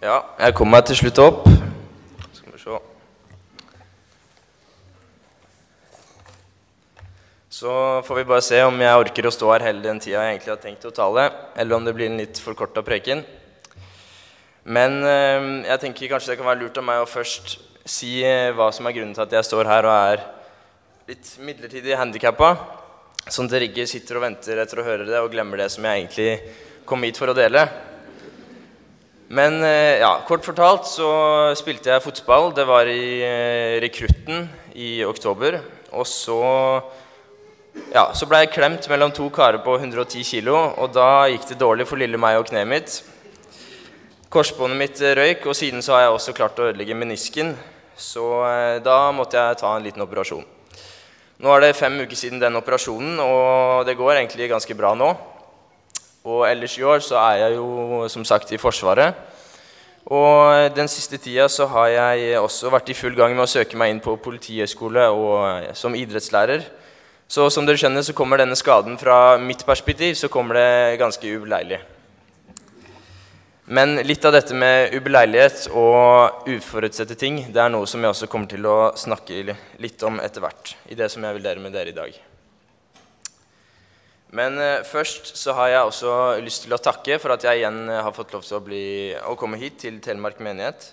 Ja, jeg kom meg til slutt opp. Skal vi se. Så får vi bare se om jeg orker å stå her hele den tida jeg egentlig har tenkt å tale, eller om det blir en litt forkorta preken. Men eh, jeg tenker kanskje det kan være lurt av meg å først si eh, hva som er grunnen til at jeg står her og er litt midlertidig handikappa. Sånn at dere ikke sitter og venter etter å høre det og glemmer det som jeg egentlig kom hit for å dele. Men eh, ja, kort fortalt så spilte jeg fotball. Det var i eh, rekrutten i oktober. Og så ja, så ble jeg klemt mellom to karer på 110 kg, og da gikk det dårlig for lille meg og kneet mitt. Korsbåndet mitt røyk, og siden så har jeg også klart å ødelegge menisken. Så eh, da måtte jeg ta en liten operasjon. Nå er det fem uker siden den operasjonen, og det går egentlig ganske bra nå. Og ellers i år så er jeg jo som sagt i Forsvaret. Og den siste tida så har jeg også vært i full gang med å søke meg inn på Politihøgskole og som idrettslærer. Så som dere skjønner, så kommer denne skaden fra mitt perspektiv så kommer det ganske ubeleilig. Men litt av dette med ubeleilighet og uforutsette ting, det er noe som jeg også kommer til å snakke litt om etter hvert i det som jeg vil dele med dere i dag. Men eh, først så har jeg også lyst til å takke for at jeg igjen har fått lov til å, bli, å komme hit til Telemark menighet.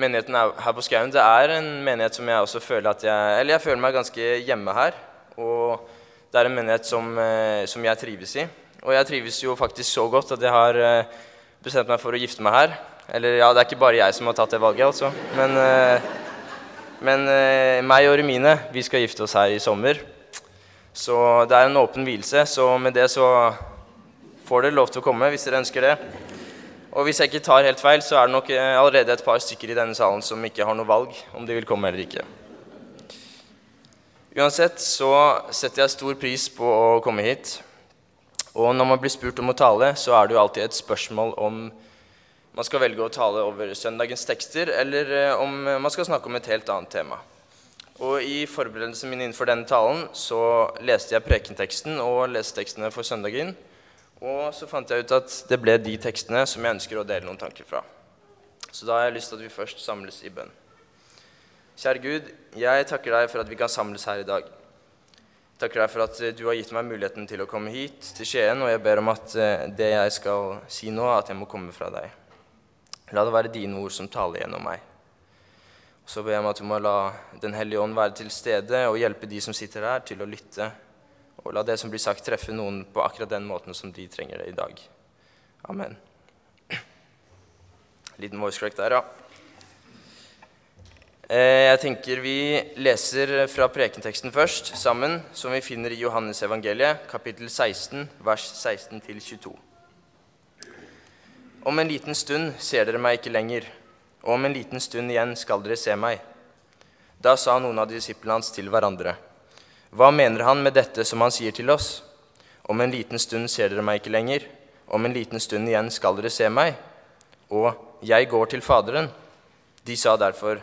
Menigheten her på Skauen det er en menighet som jeg også føler at jeg Eller jeg føler meg ganske hjemme her. Og det er en menighet som, eh, som jeg trives i. Og jeg trives jo faktisk så godt at jeg har eh, bestemt meg for å gifte meg her. Eller ja, det er ikke bare jeg som har tatt det valget, altså. Men, eh, men eh, meg og Remine, vi skal gifte oss her i sommer. Så det er en åpen vielse. Så med det så får dere lov til å komme hvis dere ønsker det. Og hvis jeg ikke tar helt feil, så er det nok eh, allerede et par stykker i denne salen som ikke har noe valg om de vil komme eller ikke. Uansett så setter jeg stor pris på å komme hit. Og når man blir spurt om å tale, så er det jo alltid et spørsmål om man skal velge å tale over søndagens tekster, eller eh, om man skal snakke om et helt annet tema. Og I forberedelsen min innenfor denne talen så leste jeg prekenteksten og lesetekstene for søndagen. Og så fant jeg ut at det ble de tekstene som jeg ønsker å dele noen tanker fra. Så da har jeg lyst til at vi først samles i bønn. Kjære Gud, jeg takker deg for at vi kan samles her i dag takker deg for at eh, du har gitt meg muligheten til å komme hit til Skien, og jeg ber om at eh, det jeg skal si nå, at jeg må komme fra deg. La det være dine ord som taler gjennom meg. Så ber jeg om at du må la Den hellige ånd være til stede og hjelpe de som sitter her, til å lytte. Og la det som blir sagt, treffe noen på akkurat den måten som de trenger det i dag. Amen. Liten voice crack der, ja. Eh, jeg tenker vi leser fra prekenteksten først, sammen, som vi finner i Johannes evangeliet, kapittel 16, vers 16-22. Om en liten stund ser dere meg ikke lenger, og om en liten stund igjen skal dere se meg. Da sa noen av disiplene hans til hverandre, Hva mener han med dette som han sier til oss? Om en liten stund ser dere meg ikke lenger, om en liten stund igjen skal dere se meg. Og jeg går til Faderen. De sa derfor,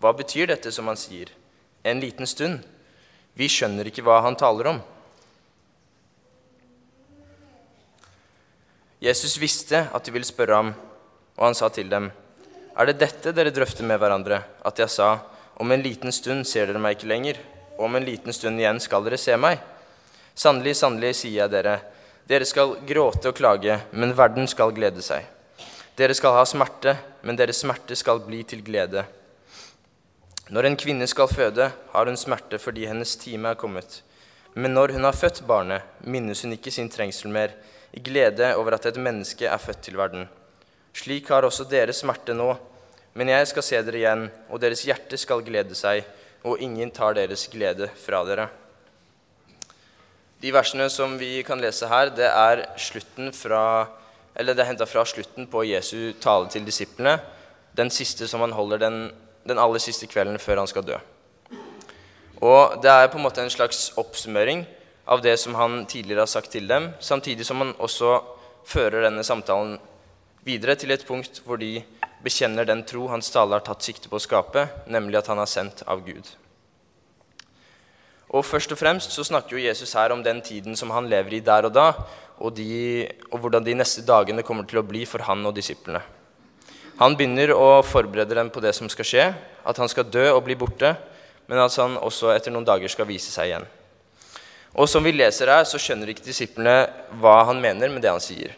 hva betyr dette som han sier? En liten stund. Vi skjønner ikke hva han taler om. Jesus visste at de ville spørre ham, og han sa til dem, Er det dette dere drøfter med hverandre, at jeg sa, Om en liten stund ser dere meg ikke lenger, og om en liten stund igjen skal dere se meg? Sannelig, sannelig, sier jeg dere, dere skal gråte og klage, men verden skal glede seg. Dere skal ha smerte, men deres smerte skal bli til glede. Når en kvinne skal føde, har hun smerte fordi hennes time er kommet. Men når hun har født barnet, minnes hun ikke sin trengsel mer, i glede over at et menneske er født til verden. Slik har også dere smerte nå. Men jeg skal se dere igjen, og deres hjerte skal glede seg, og ingen tar deres glede fra dere. De versene som vi kan lese her, det er slutten fra eller det er henta fra slutten på Jesu tale til disiplene. Den siste som han holder den den aller siste kvelden før han skal dø. Og Det er på en måte en slags oppsummering av det som han tidligere har sagt til dem, samtidig som han også fører denne samtalen videre til et punkt hvor de bekjenner den tro hans tale har tatt sikte på å skape, nemlig at han er sendt av Gud. Og Først og fremst så snakker jo Jesus her om den tiden som han lever i der og da, og, de, og hvordan de neste dagene kommer til å bli for han og disiplene. Han begynner å forberede dem på det som skal skje, at han skal dø og bli borte, men at han også etter noen dager skal vise seg igjen. Og som vi leser her, så skjønner ikke disiplene hva han mener med det han sier.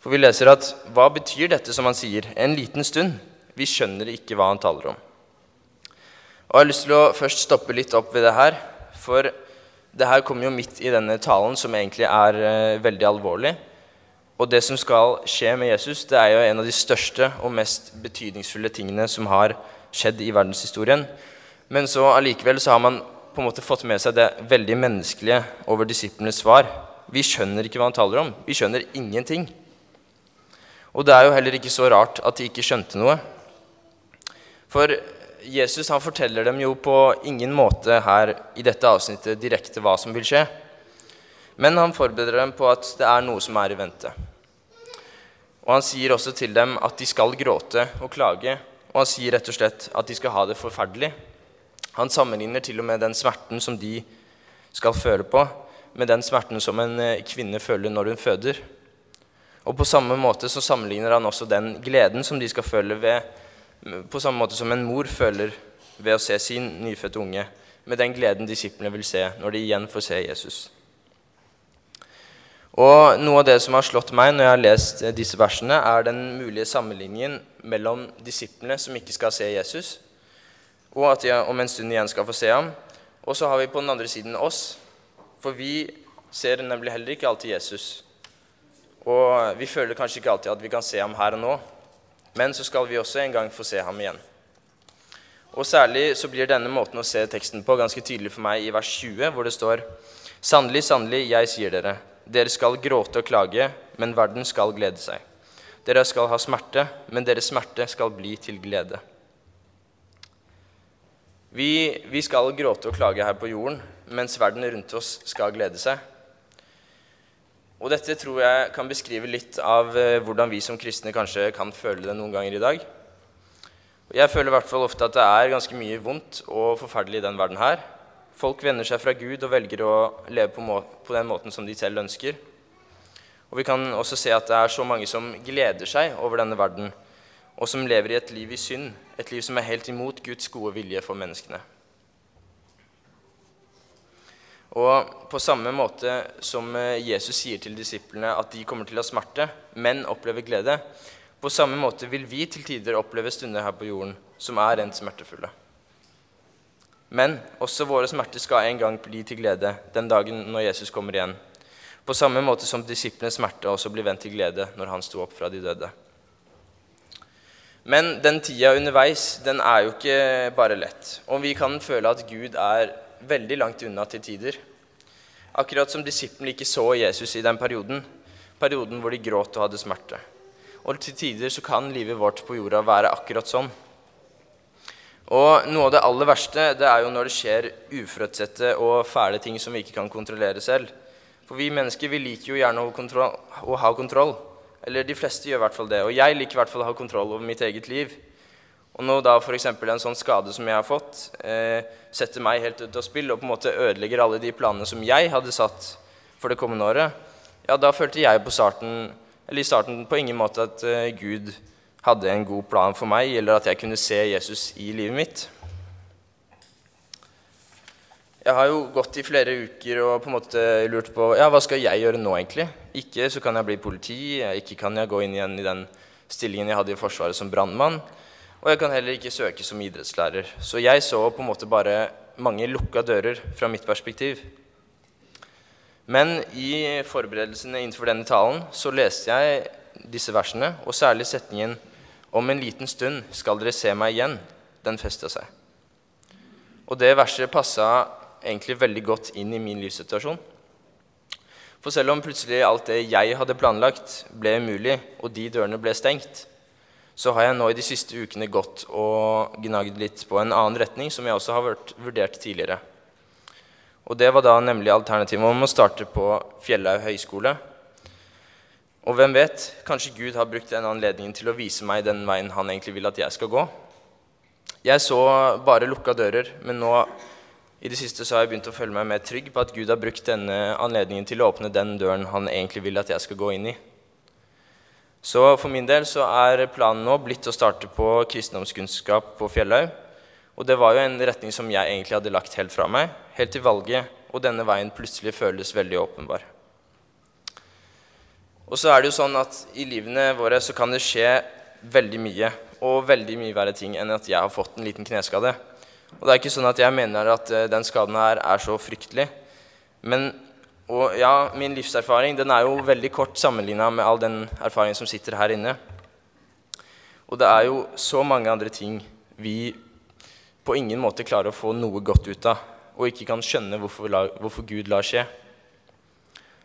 For vi leser at hva betyr dette som han sier? En liten stund. Vi skjønner ikke hva han taler om. Og Jeg har lyst til å først stoppe litt opp ved det her. For det her kommer jo midt i denne talen, som egentlig er uh, veldig alvorlig. Og det som skal skje med Jesus, det er jo en av de største og mest betydningsfulle tingene som har skjedd i verdenshistorien. Men så allikevel så har man på en måte fått med seg det veldig menneskelige over disiplenes svar. Vi skjønner ikke hva han taler om. Vi skjønner ingenting. Og det er jo heller ikke så rart at de ikke skjønte noe. For Jesus han forteller dem jo på ingen måte her i dette avsnittet direkte hva som vil skje. Men han forbereder dem på at det er noe som er i vente. Og han sier også til dem at de skal gråte og klage. Og han sier rett og slett at de skal ha det forferdelig. Han sammenligner til og med den smerten som de skal føle på, med den smerten som en eh, kvinne føler når hun føder. Og på samme måte så sammenligner han også den gleden som de skal føle ved På samme måte som en mor føler ved å se sin nyfødte unge, med den gleden disiplene vil se når de igjen får se Jesus. Og Noe av det som har slått meg når jeg har lest disse versene, er den mulige sammenligningen mellom disiplene som ikke skal se Jesus, og at de om en stund igjen skal få se ham. Og så har vi på den andre siden oss, for vi ser nemlig heller ikke alltid Jesus. Og vi føler kanskje ikke alltid at vi kan se ham her og nå, men så skal vi også en gang få se ham igjen. Og Særlig så blir denne måten å se teksten på ganske tydelig for meg i vers 20, hvor det står Sannelig, sannelig, jeg sier dere, dere skal gråte og klage, men verden skal glede seg. Dere skal ha smerte, men deres smerte skal bli til glede. Vi, vi skal gråte og klage her på jorden, mens verden rundt oss skal glede seg. Og dette tror jeg kan beskrive litt av eh, hvordan vi som kristne kanskje kan føle det noen ganger i dag. Jeg føler i hvert fall ofte at det er ganske mye vondt og forferdelig i den verden her. Folk vender seg fra Gud og velger å leve på, på den måten som de selv ønsker. Og vi kan også se at det er så mange som gleder seg over denne verden, og som lever i et liv i synd, et liv som er helt imot Guds gode vilje for menneskene. Og på samme måte som eh, Jesus sier til disiplene at de kommer til å smerte, men opplever glede, på samme måte vil vi til tider oppleve stunder her på jorden som er rent smertefulle. Men også våre smerter skal en gang bli til glede den dagen når Jesus kommer igjen. På samme måte som disiplenes smerte også blir vendt til glede når han sto opp fra de døde. Men den tida underveis den er jo ikke bare lett. Og vi kan føle at Gud er veldig langt unna til tider. Akkurat som disiplene ikke så Jesus i den perioden, perioden hvor de gråt og hadde smerte. Og til tider så kan livet vårt på jorda være akkurat sånn. Og noe av det aller verste det er jo når det skjer uforutsette og fæle ting som vi ikke kan kontrollere selv. For vi mennesker vi liker jo gjerne å, kontroll, å ha kontroll. Eller de fleste gjør i hvert fall det. Og jeg liker i hvert fall å ha kontroll over mitt eget liv. Og når da f.eks. en sånn skade som jeg har fått, eh, setter meg helt ut av spill og på en måte ødelegger alle de planene som jeg hadde satt for det kommende året, ja, da følte jeg på starten, eller i starten på ingen måte at eh, Gud hadde en god plan for meg, eller at jeg kunne se Jesus i livet mitt. Jeg har jo gått i flere uker og på en måte lurt på ja, hva skal jeg gjøre nå, egentlig. Ikke så kan jeg bli politi, ikke kan jeg gå inn igjen i den stillingen jeg hadde i Forsvaret som brannmann. Og jeg kan heller ikke søke som idrettslærer. Så jeg så på en måte bare mange lukka dører fra mitt perspektiv. Men i forberedelsene innenfor denne talen så leste jeg disse versene, og særlig setningen 'Om en liten stund skal dere se meg igjen'. Den festa seg. Og det verset passa egentlig veldig godt inn i min livssituasjon. For selv om plutselig alt det jeg hadde planlagt, ble umulig, og de dørene ble stengt, så har jeg nå i de siste ukene gått og gnagd litt på en annen retning, som jeg også har vurdert tidligere. Og Det var da nemlig alternativet om å starte på Fjellhaug høgskole. Og hvem vet, kanskje Gud har brukt den anledningen til å vise meg den veien han egentlig vil at jeg skal gå. Jeg så bare lukka dører, men nå i det siste så har jeg begynt å føle meg mer trygg på at Gud har brukt denne anledningen til å åpne den døren han egentlig vil at jeg skal gå inn i. Så for min del så er planen nå blitt å starte på kristendomskunnskap på Fjellhaug. Og det var jo en retning som jeg egentlig hadde lagt helt fra meg, helt til valget, og denne veien plutselig føles veldig åpenbar. Og så er det jo sånn at i livene våre så kan det skje veldig mye, og veldig mye verre ting enn at jeg har fått en liten kneskade. Og det er ikke sånn at jeg mener at eh, den skaden her er så fryktelig. Men og ja, min livserfaring den er jo veldig kort sammenligna med all den erfaringen som sitter her inne. Og det er jo så mange andre ting vi på ingen måte klarer å få noe godt ut av, og ikke kan skjønne hvorfor, hvorfor Gud lar skje.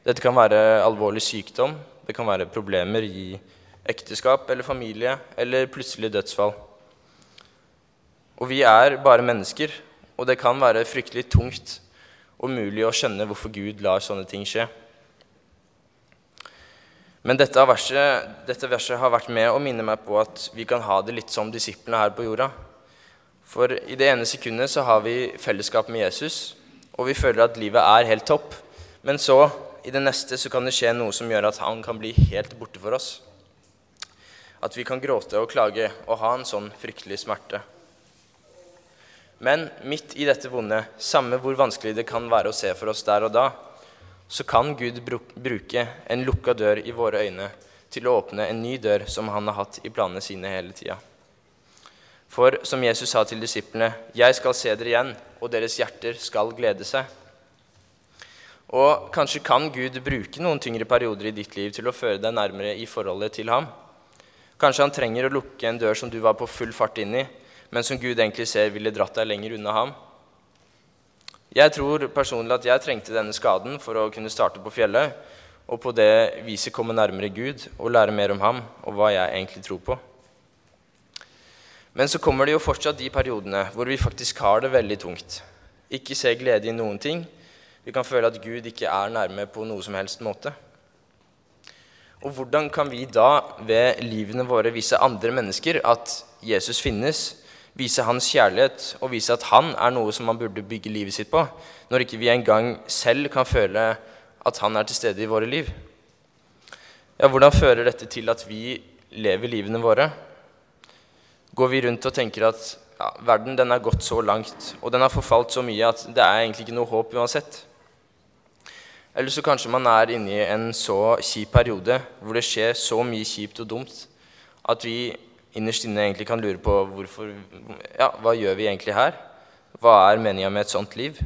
Dette kan være alvorlig sykdom, det kan være problemer i ekteskap eller familie, eller plutselig dødsfall. Og vi er bare mennesker, og det kan være fryktelig tungt og mulig å skjønne hvorfor Gud lar sånne ting skje. Men dette verset, dette verset, har vært med å minne meg på at vi kan ha det litt som disiplene her på jorda. For i det ene sekundet så har vi fellesskap med Jesus, og vi føler at livet er helt topp. Men så, i det neste, så kan det skje noe som gjør at han kan bli helt borte for oss. At vi kan gråte og klage og ha en sånn fryktelig smerte. Men midt i dette vonde, samme hvor vanskelig det kan være å se for oss der og da, så kan Gud bruke en lukka dør i våre øyne til å åpne en ny dør som han har hatt i planene sine hele tida. For som Jesus sa til disiplene, 'Jeg skal se dere igjen, og deres hjerter skal glede seg'. Og kanskje kan Gud bruke noen tyngre perioder i ditt liv til å føre deg nærmere i forholdet til ham. Kanskje han trenger å lukke en dør som du var på full fart inn i, men som Gud egentlig ser ville dratt deg lenger unna ham. Jeg tror personlig at jeg trengte denne skaden for å kunne starte på fjellet, og på det viset komme nærmere Gud og lære mer om ham og hva jeg egentlig tror på. Men så kommer det jo fortsatt de periodene hvor vi faktisk har det veldig tungt. Ikke ser glede i noen ting. Vi kan føle at Gud ikke er nærme på noe som helst måte. Og hvordan kan vi da ved livene våre vise andre mennesker at Jesus finnes, vise hans kjærlighet og vise at han er noe som man burde bygge livet sitt på, når ikke vi engang selv kan føle at han er til stede i våre liv? Ja, Hvordan fører dette til at vi lever livene våre? Går vi rundt og tenker at ja, verden den er gått så langt, og den har forfalt så mye at det er egentlig ikke noe håp uansett? Eller så kanskje man er inne i en så kjip periode hvor det skjer så mye kjipt og dumt at vi innerst inne egentlig kan lure på hvorfor, ja, hva gjør vi egentlig her? Hva er meninga med et sånt liv?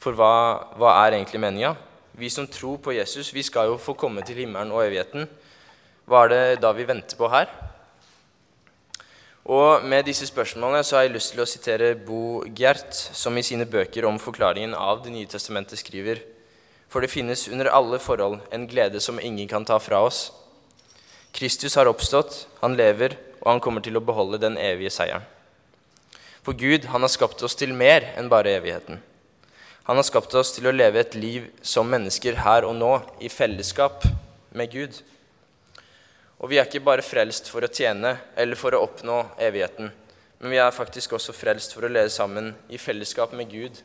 For hva, hva er egentlig meninga? Vi som tror på Jesus, vi skal jo få komme til himmelen og evigheten. Hva er det da vi venter på her? Og Med disse spørsmålene så har jeg lyst til å sitere Bo Gjert, som i sine bøker om forklaringen av Det nye testamentet skriver For det finnes under alle forhold en glede som ingen kan ta fra oss. Kristus har oppstått, han lever, og han kommer til å beholde den evige seieren. For Gud, han har skapt oss til mer enn bare evigheten. Han har skapt oss til å leve et liv som mennesker her og nå, i fellesskap med Gud. Og vi er ikke bare frelst for å tjene eller for å oppnå evigheten, men vi er faktisk også frelst for å leve sammen i fellesskap med Gud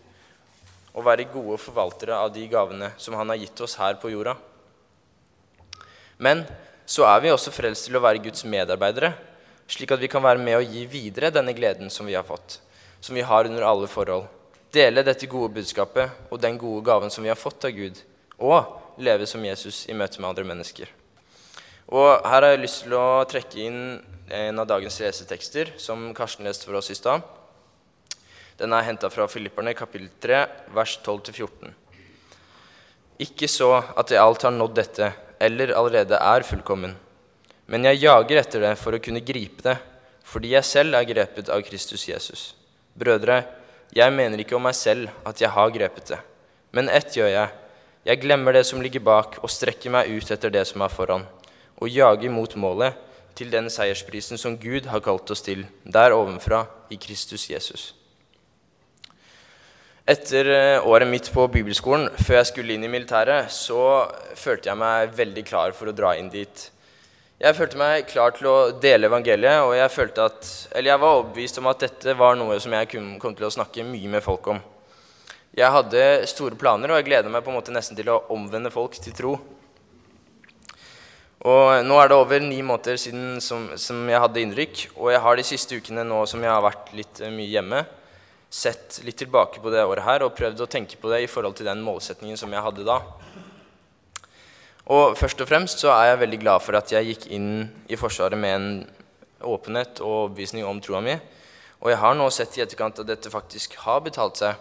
og være gode forvaltere av de gavene som Han har gitt oss her på jorda. Men så er vi også frelst til å være Guds medarbeidere, slik at vi kan være med og gi videre denne gleden som vi har fått, som vi har under alle forhold. Dele dette gode budskapet og den gode gaven som vi har fått av Gud, og leve som Jesus i møte med andre mennesker. Og Her har jeg lyst til å trekke inn en av dagens lesetekster, som Karsten leste for oss i stad. Den er henta fra Filipperne kapittel 3, vers 12-14. Ikke så at jeg alt har nådd dette eller allerede er fullkommen. Men jeg jager etter det for å kunne gripe det, fordi jeg selv er grepet av Kristus Jesus. Brødre, jeg mener ikke om meg selv at jeg har grepet det. Men ett gjør jeg. Jeg glemmer det som ligger bak, og strekker meg ut etter det som er foran, og jager mot målet, til den seiersprisen som Gud har kalt oss til, der ovenfra, i Kristus Jesus. Etter eh, året mitt på bibelskolen, før jeg skulle inn i militæret, så følte jeg meg veldig klar for å dra inn dit. Jeg følte meg klar til å dele evangeliet, og jeg, følte at, eller jeg var overbevist om at dette var noe som jeg kom til å snakke mye med folk om. Jeg hadde store planer, og jeg gleda meg på en måte nesten til å omvende folk til tro. Og nå er det over ni måneder siden som, som, jeg hadde innrykk. Og jeg har de siste ukene nå som jeg har vært litt uh, mye hjemme, sett litt tilbake på det året her og prøvd å tenke på det i forhold til den målsetningen som jeg hadde da. Og først og fremst så er jeg veldig glad for at jeg gikk inn i Forsvaret med en åpenhet og overbevisning om troa mi. Og jeg har nå sett i etterkant at dette faktisk har betalt seg.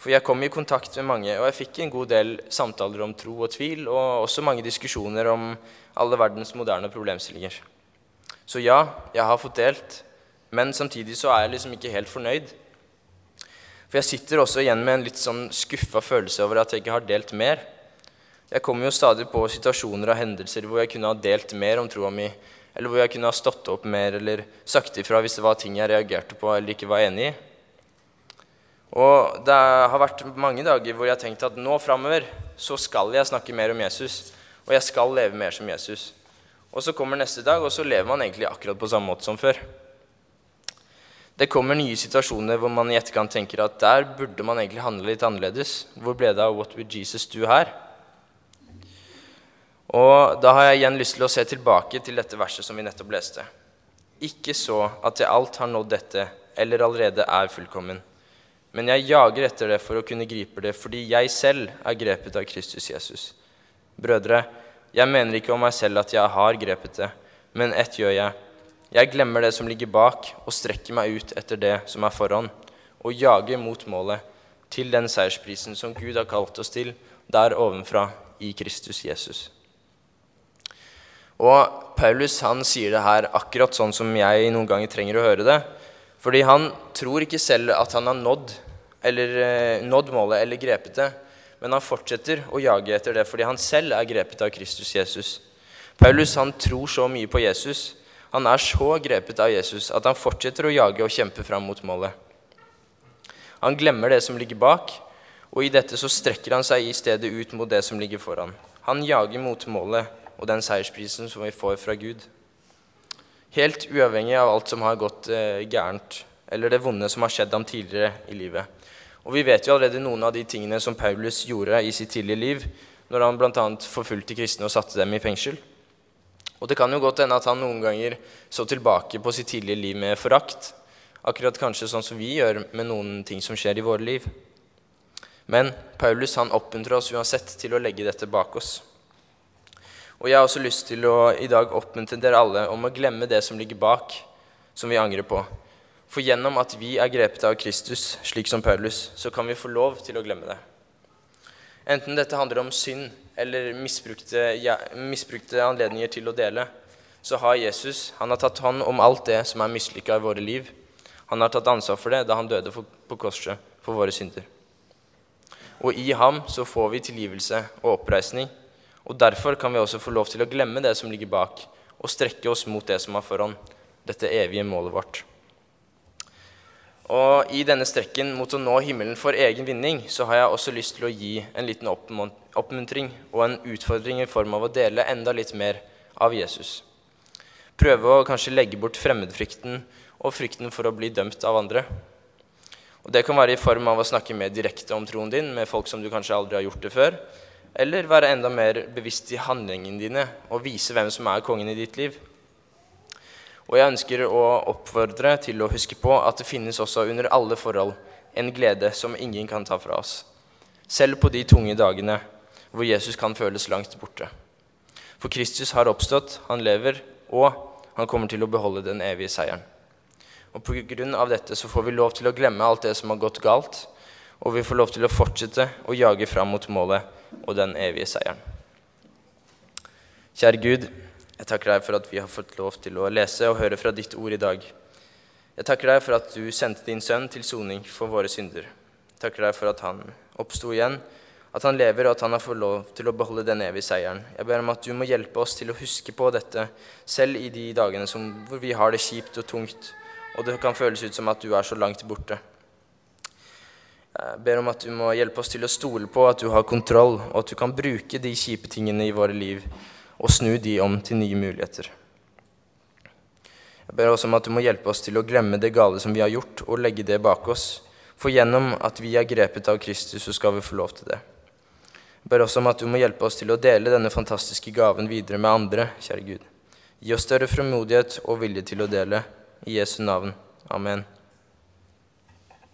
For jeg kom i kontakt med mange, og jeg fikk en god del samtaler om tro og tvil, og også mange diskusjoner om alle verdens moderne problemstillinger. Så ja, jeg har fått delt, men samtidig så er jeg liksom ikke helt fornøyd. For jeg sitter også igjen med en litt sånn skuffa følelse over at jeg ikke har delt mer. Jeg kommer jo stadig på situasjoner og hendelser hvor jeg kunne ha delt mer om troa mi, eller hvor jeg kunne ha stått opp mer eller sagt ifra hvis det var ting jeg reagerte på eller ikke var enig i. Og det har vært mange dager hvor jeg har tenkt at nå framover så skal jeg snakke mer om Jesus. Og jeg skal leve mer som Jesus. Og så kommer neste dag, og så lever man egentlig akkurat på samme måte som før. Det kommer nye situasjoner hvor man i etterkant tenker at der burde man egentlig handle litt annerledes. Hvor ble det av 'What would Jesus do' her? Og da har jeg igjen lyst til å se tilbake til dette verset som vi nettopp leste. Ikke så at jeg alt har nådd dette, eller allerede er fullkommen. Men jeg jager etter det for å kunne gripe det, fordi jeg selv er grepet av Kristus Jesus. Brødre, jeg mener ikke om meg selv at jeg har grepet det, men ett gjør jeg. Jeg glemmer det som ligger bak, og strekker meg ut etter det som er foran, og jager mot målet, til den seiersprisen som Gud har kalt oss til, der ovenfra, i Kristus Jesus. Og Paulus han sier det her akkurat sånn som jeg noen ganger trenger å høre det. Fordi han tror ikke selv at han har nådd, eller, eh, nådd målet eller grepet det, men han fortsetter å jage etter det fordi han selv er grepet av Kristus Jesus. Paulus han tror så mye på Jesus, han er så grepet av Jesus at han fortsetter å jage og kjempe fram mot målet. Han glemmer det som ligger bak, og i dette så strekker han seg i stedet ut mot det som ligger foran. Han jager mot målet og den seiersprisen som vi får fra Gud. Helt uavhengig av alt som har gått eh, gærent, eller det vonde som har skjedd ham tidligere i livet. Og Vi vet jo allerede noen av de tingene som Paulus gjorde i sitt tidlige liv, når han bl.a. forfulgte kristne og satte dem i fengsel. Og Det kan jo godt hende at han noen ganger så tilbake på sitt tidlige liv med forakt. Akkurat kanskje sånn som vi gjør med noen ting som skjer i våre liv. Men Paulus han oppmuntrer oss uansett til å legge dette bak oss. Og jeg har også lyst til å i dag oppmuntre dere alle om å glemme det som ligger bak, som vi angrer på. For gjennom at vi er grepet av Kristus, slik som Paulus, så kan vi få lov til å glemme det. Enten dette handler om synd eller misbrukte, ja, misbrukte anledninger til å dele, så har Jesus han har tatt hånd om alt det som er mislykka i våre liv. Han har tatt ansvar for det da han døde på korset for våre synder. Og i ham så får vi tilgivelse og oppreisning og Derfor kan vi også få lov til å glemme det som ligger bak, og strekke oss mot det som er foran, dette evige målet vårt. Og I denne strekken mot å nå himmelen for egen vinning så har jeg også lyst til å gi en liten oppmuntring og en utfordring i form av å dele enda litt mer av Jesus. Prøve å kanskje legge bort fremmedfrykten og frykten for å bli dømt av andre. Og Det kan være i form av å snakke mer direkte om troen din med folk som du kanskje aldri har gjort det før, eller være enda mer bevisst i handlingene dine og vise hvem som er kongen i ditt liv. Og jeg ønsker å oppfordre til å huske på at det finnes også under alle forhold en glede som ingen kan ta fra oss. Selv på de tunge dagene hvor Jesus kan føles langt borte. For Kristus har oppstått, han lever, og han kommer til å beholde den evige seieren. Og på grunn av dette så får vi lov til å glemme alt det som har gått galt, og vi får lov til å fortsette å jage fram mot målet og den evige seieren. Kjære Gud, jeg takker deg for at vi har fått lov til å lese og høre fra ditt ord i dag. Jeg takker deg for at du sendte din sønn til soning for våre synder. Jeg takker deg for at han oppsto igjen, at han lever, og at han har fått lov til å beholde den evige seieren. Jeg ber om at du må hjelpe oss til å huske på dette, selv i de dagene som, hvor vi har det kjipt og tungt, og det kan føles ut som at du er så langt borte. Jeg ber om at du må hjelpe oss til å stole på at du har kontroll, og at du kan bruke de kjipe tingene i våre liv og snu de om til nye muligheter. Jeg ber også om at du må hjelpe oss til å glemme det gale som vi har gjort, og legge det bak oss. For gjennom at vi er grepet av Kristus, så skal vi få lov til det. Jeg ber også om at du må hjelpe oss til å dele denne fantastiske gaven videre med andre, kjære Gud. Gi oss større frimodighet og vilje til å dele. I Jesu navn. Amen.